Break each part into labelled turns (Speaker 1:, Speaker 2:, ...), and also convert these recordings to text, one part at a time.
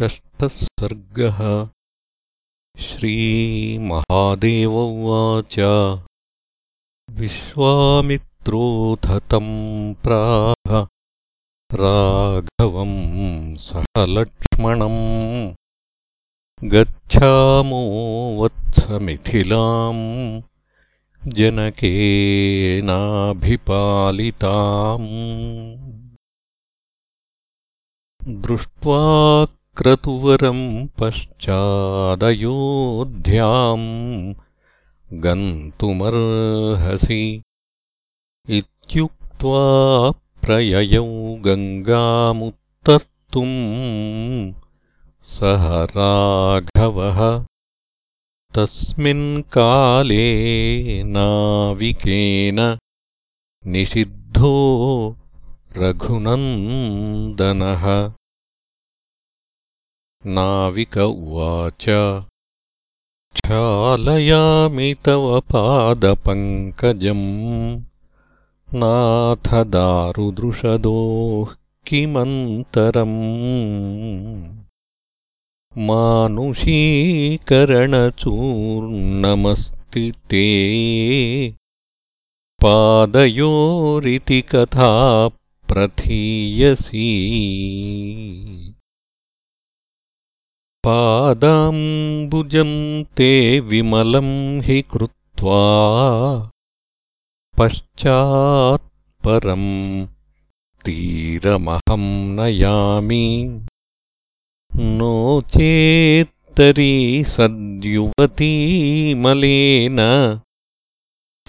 Speaker 1: षष्ठः सर्गः श्रीमहादेव उवाच। विश्वामित्रोऽथ तम् प्राह। राघवम् सह लक्ष्मणम् गच्छामो वत्समिथिलाम् जनकेनाभिपालिताम्। दृष्ट्वा क्रतुवरम् पश्चादयोध्याम् गन्तुमर्हसि। इत्युक्त्वा प्रययौ गङ्गामुत्तर्तुम् सह राघवः। तस्मिन्काले नाविकेन निषिद्धो रघुनन्दनः नाविक उवाच। क्षालयामि तव पादपङ्कजम्। नाथ दारुदृषदोः किमन्तरम्? मानुषीकरणचूर्णमस्ति ते। पादयोरिति कथा प्रथीयसी पादाम्बुजम् ते विमलम् हि कृत्वा पश्चात्परम् तीरमहम् नयामि। नो चेत्तरी सद्युवतीमलेन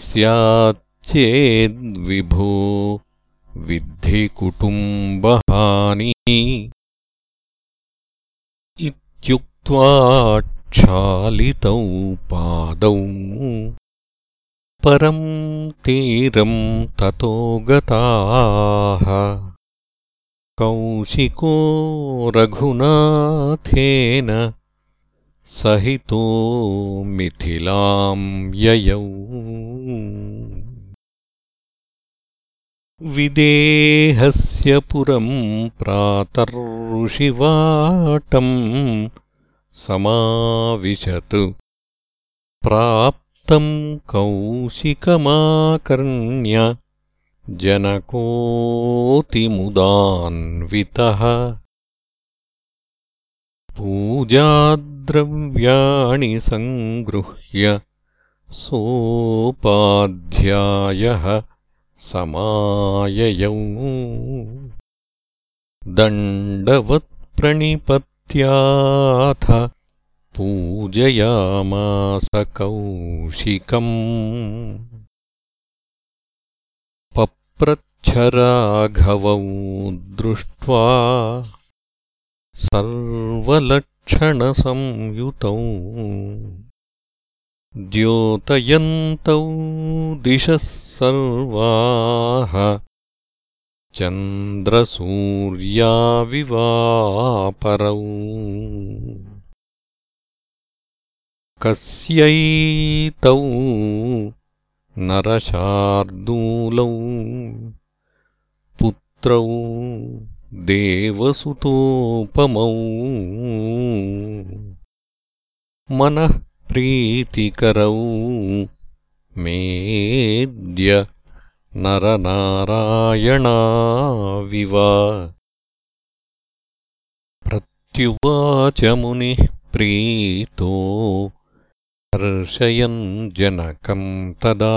Speaker 1: स्याच्चेद्विभो विद्धि कुटुम्बहानि इत्युक्त्वा पादौ। परम् तीरम् ततो गताः। कौशिको रघुनाथेन सहितो मिथिलाम् ययौ विदेहस्य पुरम् प्रातर्षिवाटम् समाविशत्। प्राप्तम् कौशिकमाकर्ण्य जनकोऽतिमुदान्वितः पूजाद्रव्याणि सङ्गृह्य सोपाध्यायः समाययौ। दण्डवत्प्रणिपत्याथ पूजयामास कौशिकम्। पप्रच्छराघवौ दृष्ट्वा सर्वलक्षणसंयुतौ द्योतयन्तौ दिशः सर्वाः। चन्द्रसूर्याविवापरौ। कस्यैतौ नरशार्दूलौ। पुत्रौ देवसुतोपमौ मनःप्रीतिकरौ मेद्य नरनारायणाविव। प्रत्युवाच मुनिः प्रीतो हर्षयन् जनकम् तदा।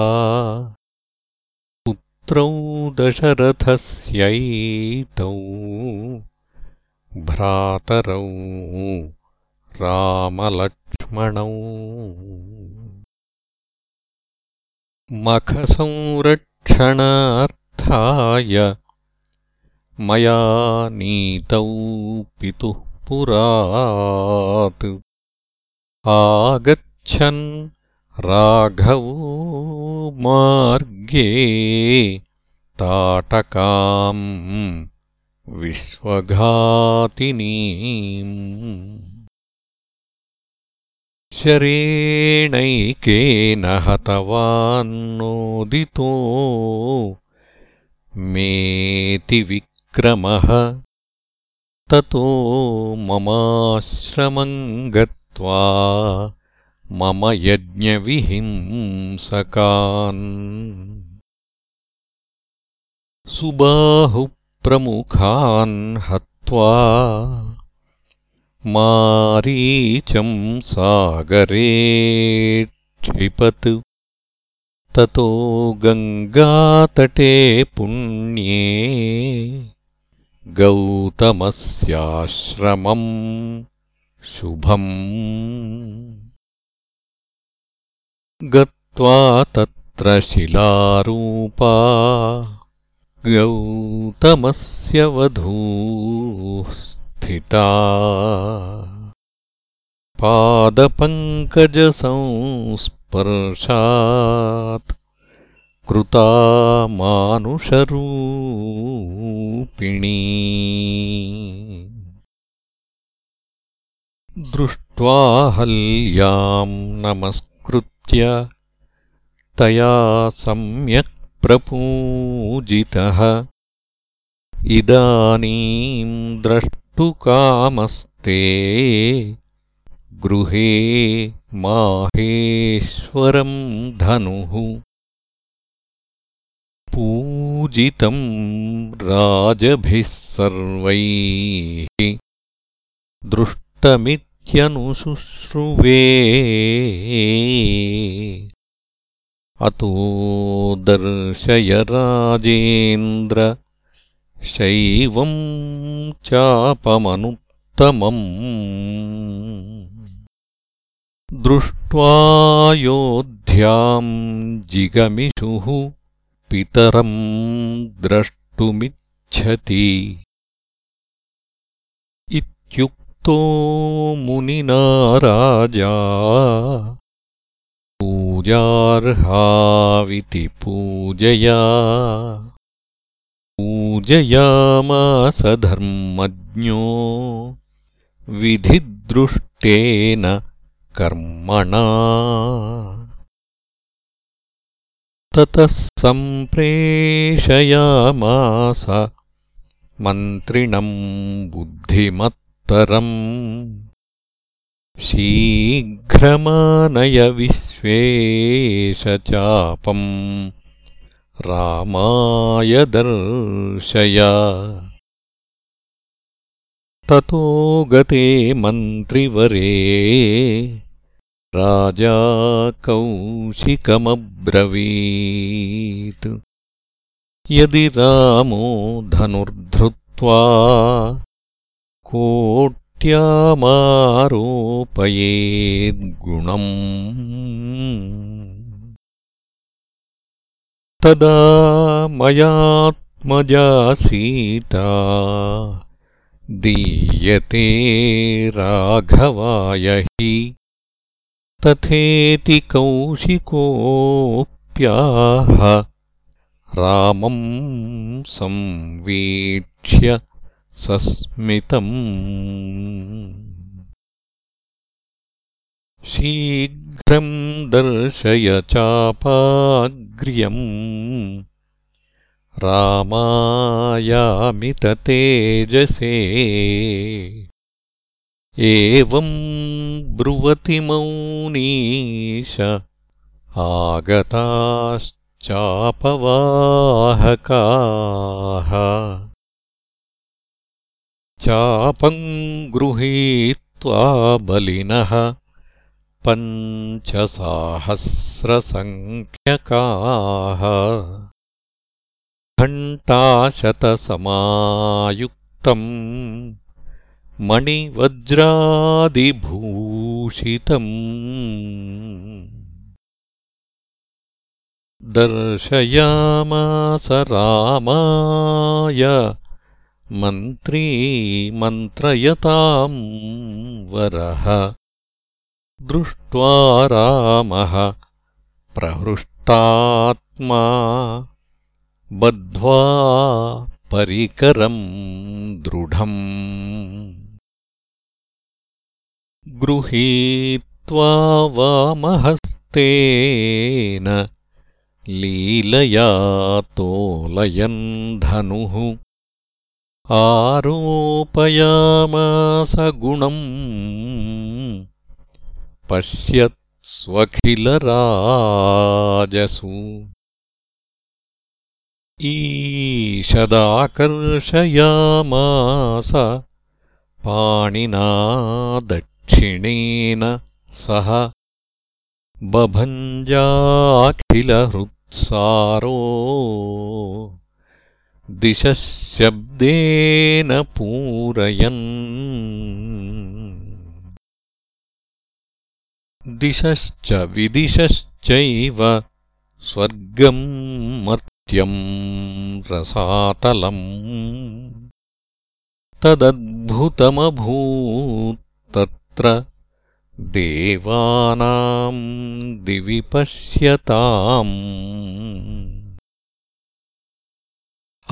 Speaker 1: पुत्रौ दशरथस्यैतौ भ्रातरौ रामलक्ष्मणौ मखसंरक्षणार्थाय मया नीतौ पितुः पुरात्। आगच्छन् राघवो मार्गे ताटकाम् विश्वघातिनीम् शरेणैकेन हतवान्नोदितो। मेति विक्रमः ततो ममाश्रमम् गत्वा मम यज्ञविहिंसकान्। सुबाहुप्रमुखान् हत्वा मारीचं सागरे क्षिपत्। ततो गङ्गातटे पुण्ये। गौतमस्याश्रमम् शुभम्। गत्वा तत्र शिलारूपा। गौतमस्य वधूः स्थिता। पादपङ्कजसंस्पर्शात् कृता मानुषरूपिणी। दृष्ट्वा हल्याम् नमस्कृत्य तया सम्यक् प्रपूजितः इदानीम् द्रष्टुकामस्ते गृहे माहेश्वरम् धनुः पूजितम् राजभिः सर्वैः दृष्टमित्यनुशुश्रुवे अतो दर्शय राजेन्द्र शैवम् चापमनुत्तमम्। दृष्ट्वायोध्याम् जिगमिषुः पितरम् द्रष्टुमिच्छति। इत्युक्तो मुनिना राजा पूजार्हाविति पूजया पूजयामास धर्मज्ञो विधिदृष्टेन कर्मणा। ततः सम्प्रेषयामास मन्त्रिणम् बुद्धिमत्तरम्। शीघ्रमानय विश्वेशचापम् रामाय दर्शय ततो गते मन्त्रिवरे राजा कौशिकमब्रवीत्। यदि रामो धनुर्धृत्वा कोट्यामारोपयेद्गुणम् तदा मयात्मजा सीता दीयते राघवाय हि। तथेति कौशिकोऽप्याह। रामम् संवीक्ष्य सस्मितम् शीघ्रम् दर्शय चापाग्र्यम्। रामायामिततेजसे एवम् ब्रुवति मौनीश आगताश्चापवाहकाः। चापम् गृहीत्वा बलिनः पञ्चसाहस्रसङ्ख्यकाः घण्टाशतसमायुक्तम् मणिवज्रादिभूषितम् दर्शयामास रामाय मन्त्री मन्त्रयताम् वरः दृष्ट्वा रामः प्रहृष्टात्मा बद्ध्वा परिकरम् दृढम्। गृहीत्वा वामहस्तेन लीलया तोलयन् धनुः। आरोपयामास गुणम् पश्यत्स्वखिलराजसु ईषदाकर्षयामास पाणिना दक्षिणेन सह बभञ्जाखिलहृत्सारो। दिशशब्देन पूरयन् दिशश्च विदिशश्चैव स्वर्गम् मर्त्यम् रसातलम्। तदद्भुतमभूत्तत्र देवानाम् दिवि पश्यताम्।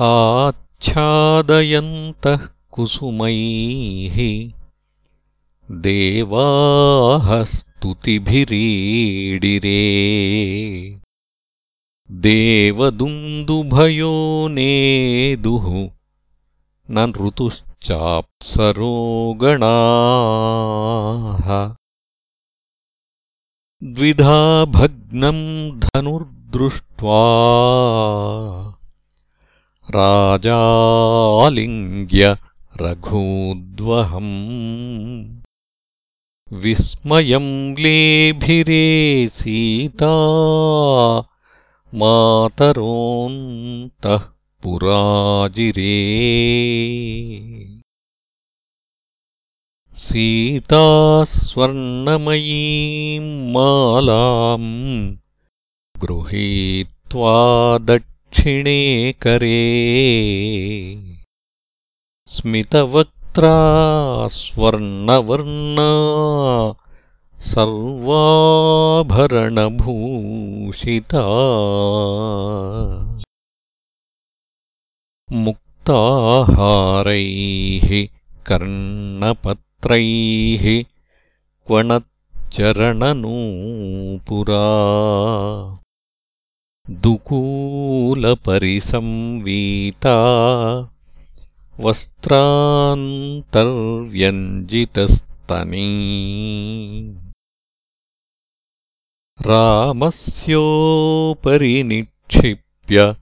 Speaker 1: आच्छादयन्तः कुसुमैः देवाः स्तुतिभिरीडिरे। देवदुन्दुभयो नेदुः न ऋतुश्चाप्सरोगणाः। द्विधा भग्नम् धनुर्दृष्ट्वा राजालिङ्ग्य रघूद्वहम् विस्मयम् लेभिरे सीता मातरोऽन्तः पुराजिरे। सीता स्वर्णमयीम् मालाम् गृहीत्वा दक्षिणे करे स्वर्णवर्णा सर्वाभरणभूषिता। मुक्ताहारैः कर्णपत्रैः क्वणच्चरणनूपुरा। दुकूलपरिसंवीता वस्त्रान्तर्व्यञ्जितस्तनी। रामस्योपरि निक्षिप्य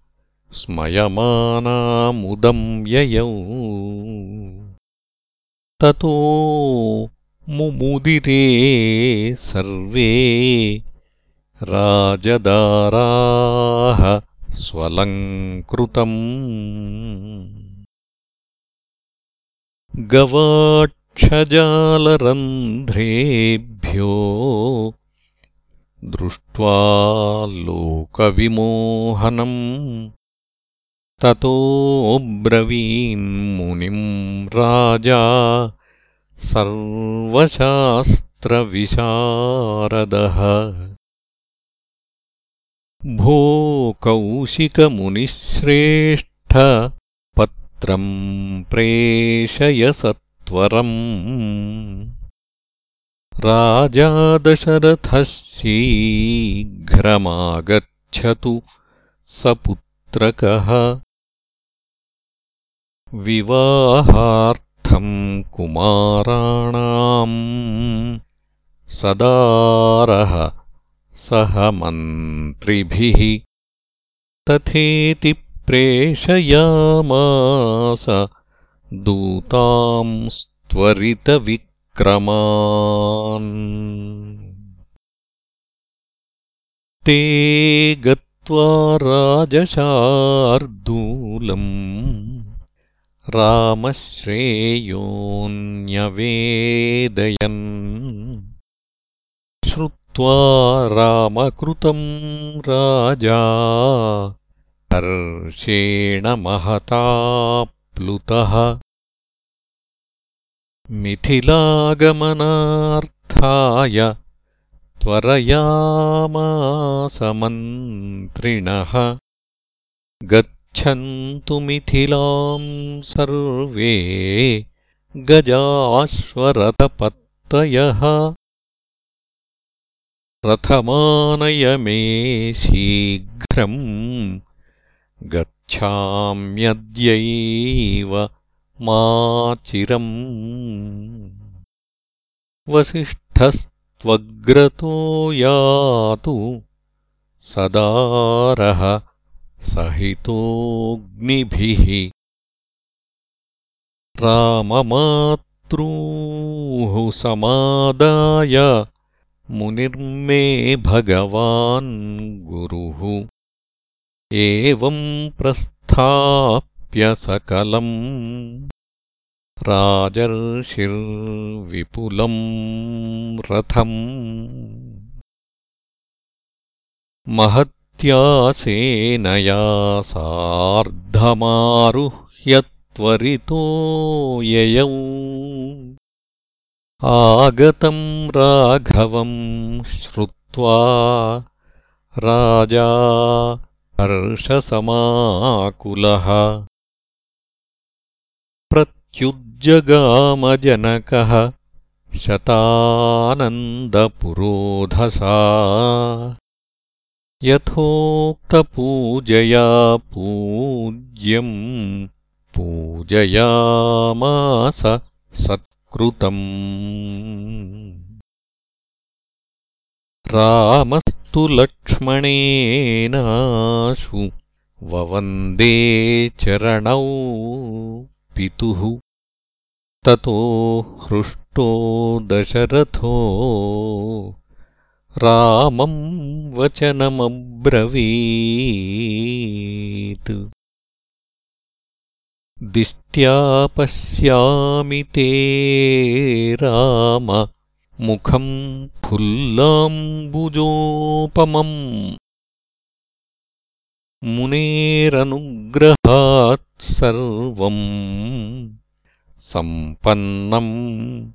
Speaker 1: स्मयमानामुदम् ययौ। ततो मुमुदिरे सर्वे राजदाराः स्वलङ्कृतम् गवाक्षजालरन्ध्रेभ्यो दृष्ट्वा लोकविमोहनम् ततोऽब्रवीन्मुनिम् राजा सर्वशास्त्रविशारदः। भो कौशिकमुनिश्रेष्ठ प्रेषय सत्वरम्। राजा दशरथः शीघ्रमागच्छतु स पुत्रकः विवाहार्थम् कुमाराणाम् सदारः सह मन्त्रिभिः तथेति प्रेषयामास दूतांस्त्वरितविक्रमान् ते गत्वा राजशार्दूलम् रामश्रेयोऽन्यवेदयन्। श्रुत्वा रामकृतम् राजा हर्षेण महताप्लुतः मिथिलागमनार्थाय त्वरयामासमन्त्रिणः गच्छन्तु मिथिलाम् सर्वे गजाश्वरथपत्तयः रथमानय मे शीघ्रम् गच्छाम्यद्यैव माचिरम्। वसिष्ठस्त्वग्रतो यातु सदारः सहितोऽग्निभिः। राममातॄः समादाय मुनिर्मे भगवान् गुरुः एवम् प्रस्थाप्य सकलम् राजर्षिर्विपुलम् रथम्। महत्यासेनया सार्धमारुह्यत्वरितो ययौ। आगतम् राघवम् श्रुत्वा राजा हर्षसमाकुलः। प्रत्युज्जगामजनकः शतानन्दपुरोधसा। यथोक्तपूजया पूज्यम् पूजयामास सत्कृतम् रामस्तु लक्ष्मणेनाशु ववन्दे चरणौ पितुः। ततो हृष्टो दशरथो रामम् वचनमब्रवीत्। दिष्ट्या पश्यामि ते राम मुखम् फुल्लाम्बुजोपमम्। मुनेरनुग्रहात् सर्वम्। सम्पन्नम्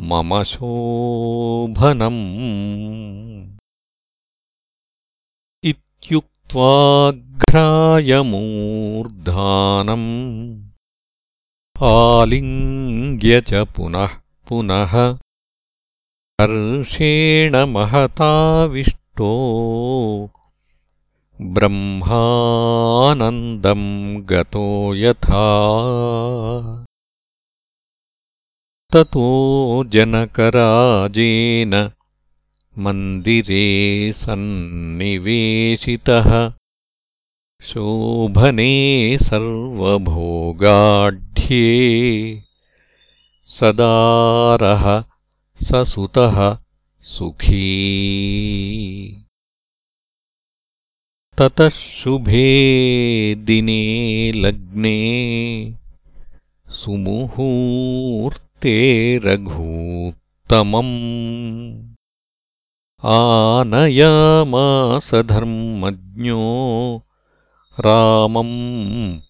Speaker 1: मम शोभनम्। इत्युक्त्वाघ्रायमूर्धानम् आलिङ्ग्य च पुनः पुनः हर्षेण महताविष्टो ब्रह्मानन्दम् गतो यथा। ततो जनकराजेन मन्दिरे सन्निवेशितः। शोभने सर्वभोगाढ्ये। सदारः ससुतः सुखी। ततः शुभे दिने लग्ने सुमुहूर्ते रघूत्तमम्। आनयामासधर्मज्ञो रामम्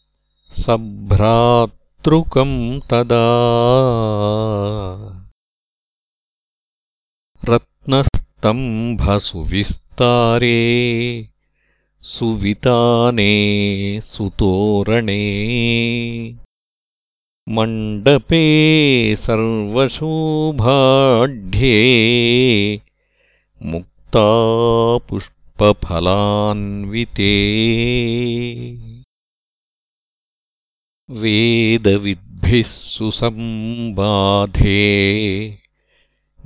Speaker 1: सभ्रातृकम् तदा रत्नस्तम्भसुविस्तारे सुविताने सुतोरणे। मण्डपे सर्वशोभाढ्ये मुक्तापुष्पफलान्विते। वेदविद्भिः सुसम्बाधे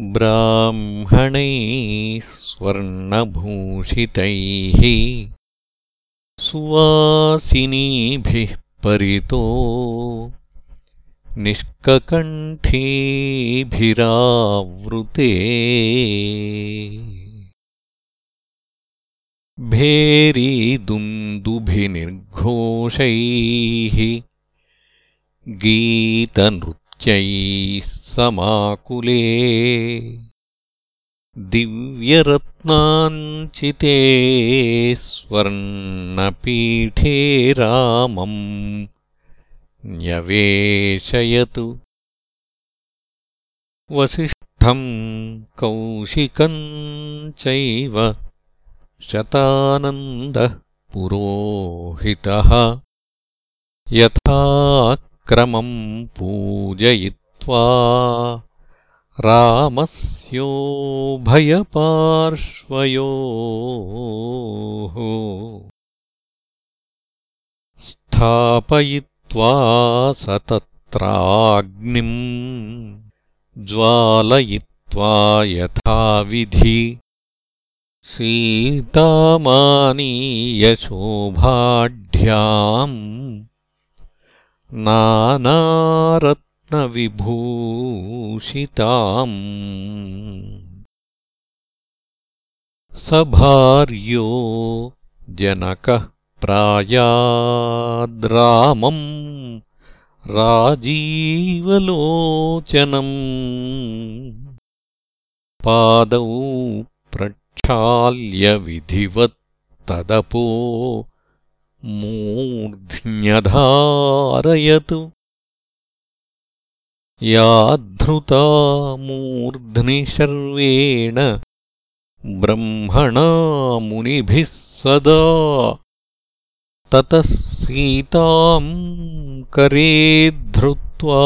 Speaker 1: ब्राह्मणैः स्वर्णभूषितैः सुवासिनीभिः परितो निष्ककण्ठीभिरावृते। भेरीदुन्दुभिनिर्घोषैः गीतनृत्यैः समाकुले दिव्यरत्नाञ्चिते स्वर्णपीठे रामम् न्यवेशयतु। वसिष्ठम् कौशिकम् चैव शतानन्दः पुरोहितः यथाक्रमम् पूजयित्वा रामस्योभयपार्श्वयोः स्थापयित्वा स तत्राग्निम् ज्वालयित्वा यथाविधि सीतामानीयशोभाढ्याम् नानारत्नविभूषिताम्। स भार्यो जनकः प्रायाद्रामम् राजीवलोचनम्। पादौ प्रक्षाल्यविधिवत्तदपो मूर्ध्न्यधारयतु। याधृता मूर्ध्नि शर्वेण ब्रह्मणा मुनिभिः सदा। ततः सीताम् करे धृत्वा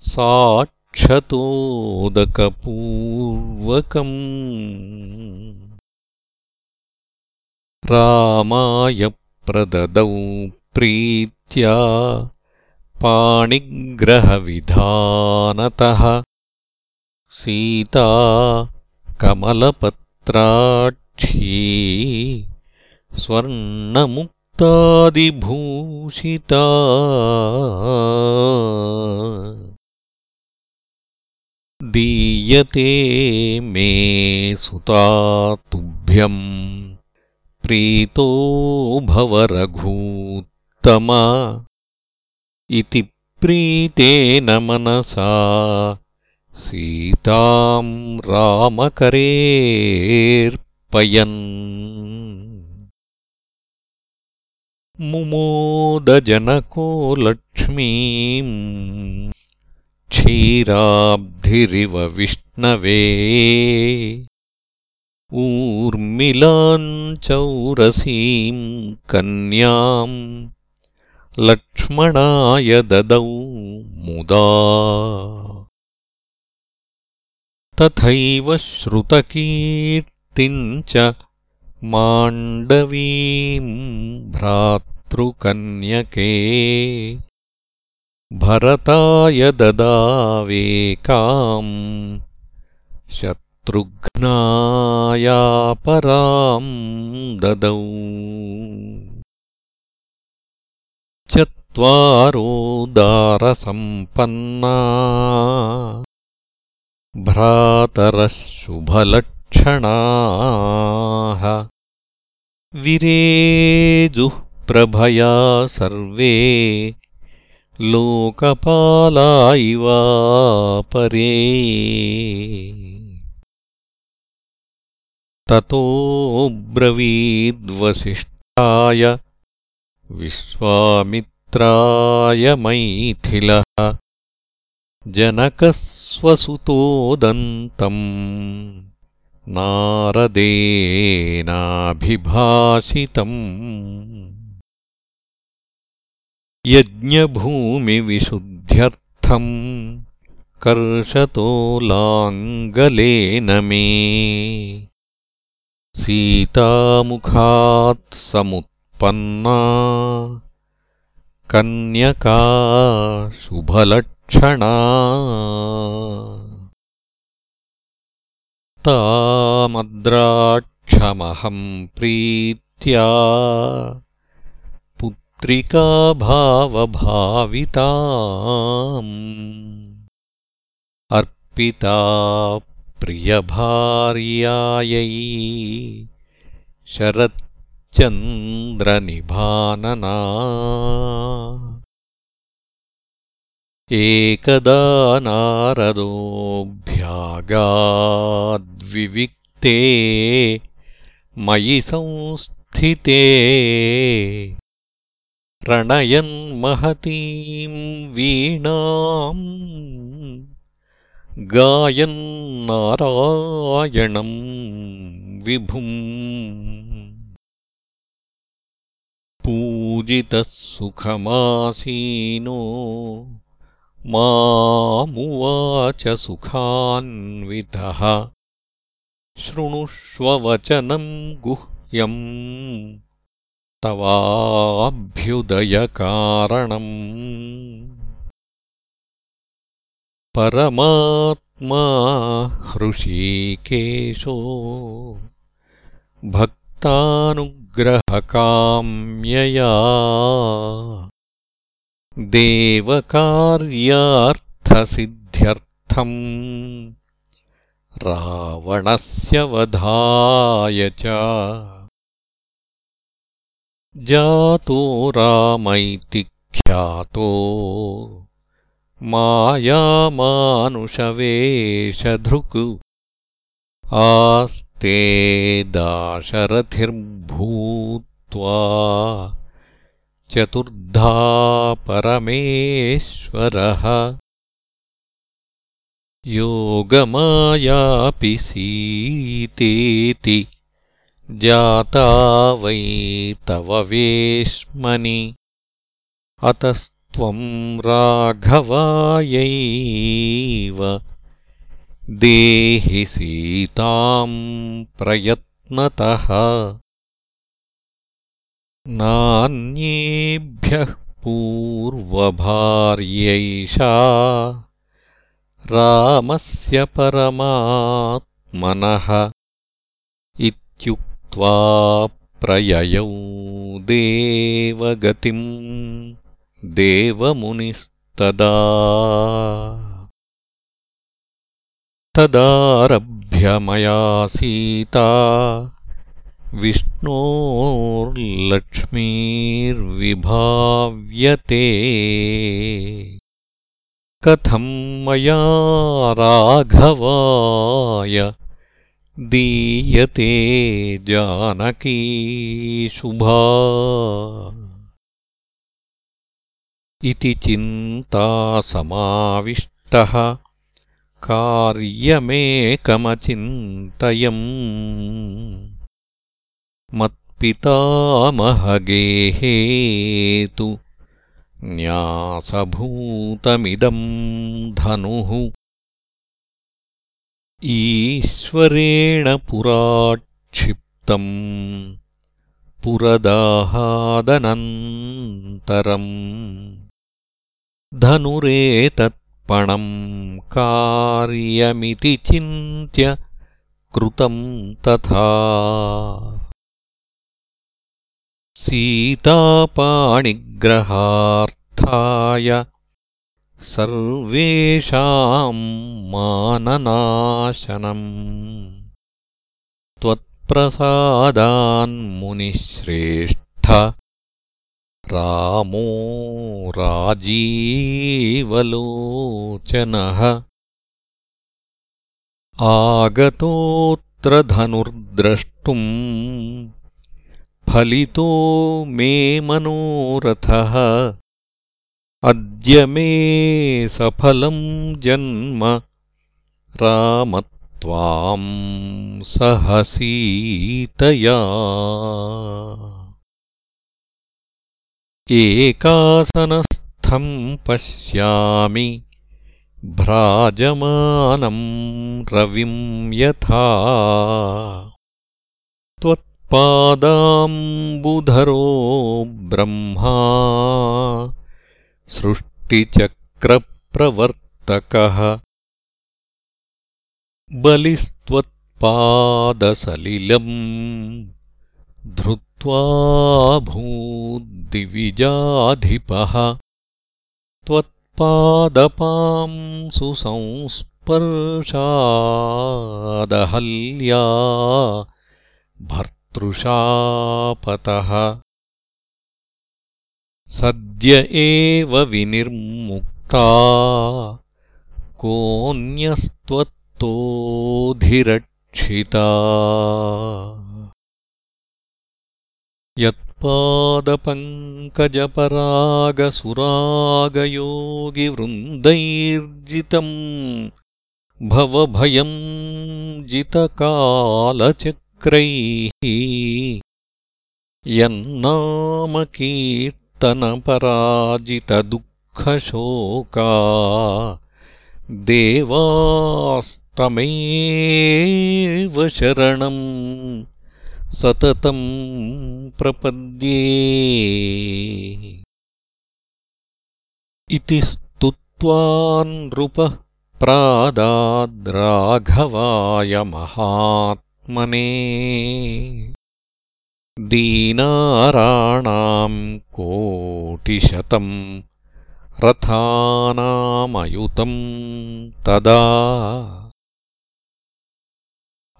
Speaker 1: साक्षतोदकपूर्वकम् रामाय प्रददौ प्रीत्या पाणिग्रहविधानतः सीता कमलपत्राक्षी स्वर्णमुक्तादिभूषिता। दीयते मे सुता तुभ्यम् प्रीतो भवरघूत्तमा। इति प्रीतेन मनसा। सीताम् रामकरेऽर्पयन्। मुमोदजनको लक्ष्मीम् क्षीराब्धिरिव विष्णवे ऊर्मिलाञ्चौरसीम् कन्याम् लक्ष्मणाय ददौ मुदा। तथैव श्रुतकीर्तिम् च माण्डवीम् भ्रातृकन्यके भरताय ददावेकाम् शत्रुघ्नायापराम् ददौ। चत्वारोदारसम्पन्ना भ्रातरः शुभलक्षणाः विरेजुः प्रभया सर्वे। लोकपाला परे ततोऽब्रवीद्वसिष्ठाय विश्वामित्राय मैथिलः जनकः स्वसुतोदन्तम् नारदेनाभिभाषितम् यज्ञभूमिविशुद्ध्यर्थम् कर्षतो लाङ्गलेन मे सीतामुखात् समुत्पन्ना। कन्यका शुभलक्षणा। तामद्राक्षमहम् प्रीत्या। पुत्रिकाभावभाविताम्। अर्पिता प्रियभार्यायै शरच्चन्द्रनिभानना। एकदा नारदोऽभ्यागाद्विविक्ते मयि संस्थिते रणयन्महतीम् वीणाम् गायन्नारायणम् विभुम्। पूजितः सुखमासीनो। मामुवाच सुखान्वितः। शृणुष्ववचनम् गुह्यम्। तवाभ्युदयकारणम् परमात्मा हृषीकेशो। भक्तानुग्रहकाम्यया। देवकार्यार्थसिद्ध्यर्थम्। रावणस्य वधाय च। जातो रामैति ख्यातो मायामानुषवेषधृक् आस्ते दाशरथिर्भूत्वा चतुर्धा परमेश्वरः। योगमायापि सीतेति जाता वै तव वेश्मनि अतस्त्वम् राघवायैव। देहि सीताम् प्रयत्नतः। नान्येभ्यः पूर्वभार्यैषा रामस्य परमात्मनः इत्युक्त्वा प्रययौ देवगतिम् देवमुनिस्तदा। तदारभ्य मया सीता विष्णोर्लक्ष्मीर्विभाव्यते। कथं मया राघवाय दीयते जानकी शुभा इति चिन्तासमाविष्टः कार्यमेकमचिन्तयम्। मत्पितामहगेहेतु न्यासभूतमिदम् धनुः। ईश्वरेण पुराक्षिप्तम् पुरदाहादनन्तरम् धनुरेतत्पणम् कार्यमिति चिन्त्य कृतम् तथा। सीतापाणिग्रहार्थाय सर्वेषाम् माननाशनम्। त्वत्प्रसादान्मुनिश्रेष्ठ रामो राजीवलोचनः। आगतोऽत्र धनुर्द्रष्टुम् फलितो मे मनोरथः। अद्य मे सफलम् जन्म रामत्वाम् सहसीतया एकासनस्थम् पश्यामि। भ्राजमानम् रविम् यथा। पादाम्बुधरो ब्रह्मा। सृष्टिचक्रप्रवर्तकः। बलिस्त्वत्पादसलिलम् धृत्वा भूद्दिविजाधिपः। त्वत्पादपां सुसंस्पर्शादहल्या भर् तृषापतः सद्य एव विनिर्मुक्ता कोऽन्यस्त्वत्तोऽधिरक्षिता यत्पादपङ्कजपरागसुरागयोगिवृन्दैर्जितम् भवभयम् जितकालचक्र यन्नामकीर्तनपराजितदुःखशोका देवास्तमेव शरणम् सततं प्रपद्ये। इति स्तुत्वा नृपः प्रादाद्राघवाय महात्मने। दीनाराणाम् कोटिशतम् रथानामयुतम् तदा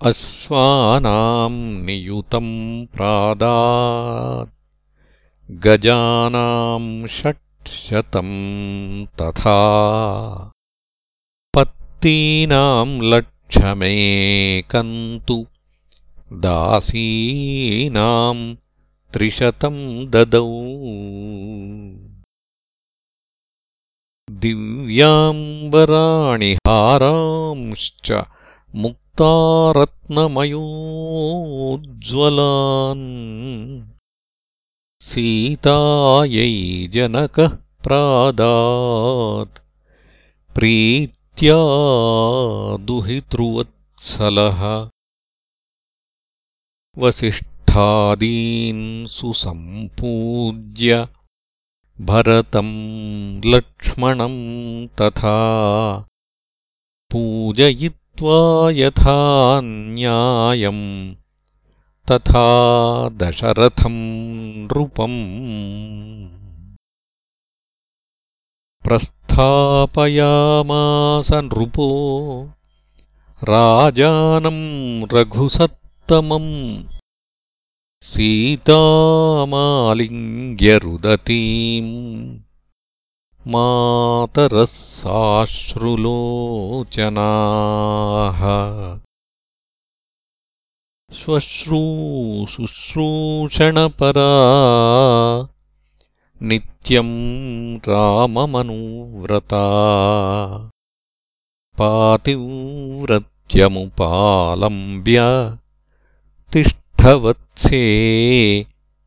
Speaker 1: अश्वानाम् नियुतम् प्रादात् गजानाम् षट्शतम् तथा। पत्तीनाम् लक्षमेकन्तु दासीनाम् त्रिशतम् ददौ। दिव्याम्बराणि हारांश्च मुक्तारत्नमयोज्ज्वलान् सीतायै जनकः प्रादात्। प्रीत्या दुहितृवत्सलः। वसिष्ठादीन् सुसम्पूज्य भरतम् लक्ष्मणम् तथा पूजयित्वा यथा न्यायम् तथा दशरथम् नृपम्। प्रस्थापयामास नृपो राजानम् रघुसत्तमम्। सीतामालिङ्ग्यरुदतीम् मातरः साश्रुलोचनाः। श्वश्रूशुश्रूषणपरा नित्यम् राममनुव्रता। पातिव्रत्यमुपालम्ब्य तिष्ठवत्से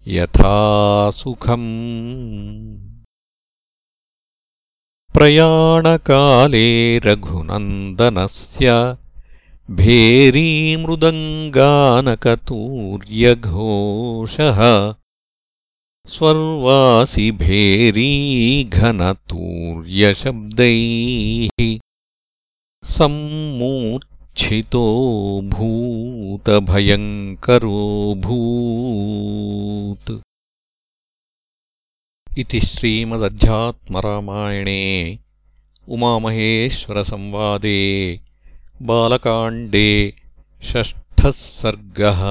Speaker 1: यथा सुखम् प्रयाणकाले रघुनन्दनस्य भेरीमृदङ्गानकतूर्यघोषः स्वर्वासि भेरीघनतूर्यशब्दैः सम्मूर्च्छितो भूतभयङ्करोऽभूत् इति श्रीमदध्यात्मरामायणे उमामहेश्वरसंवादे बालकाण्डे षष्ठः सर्गः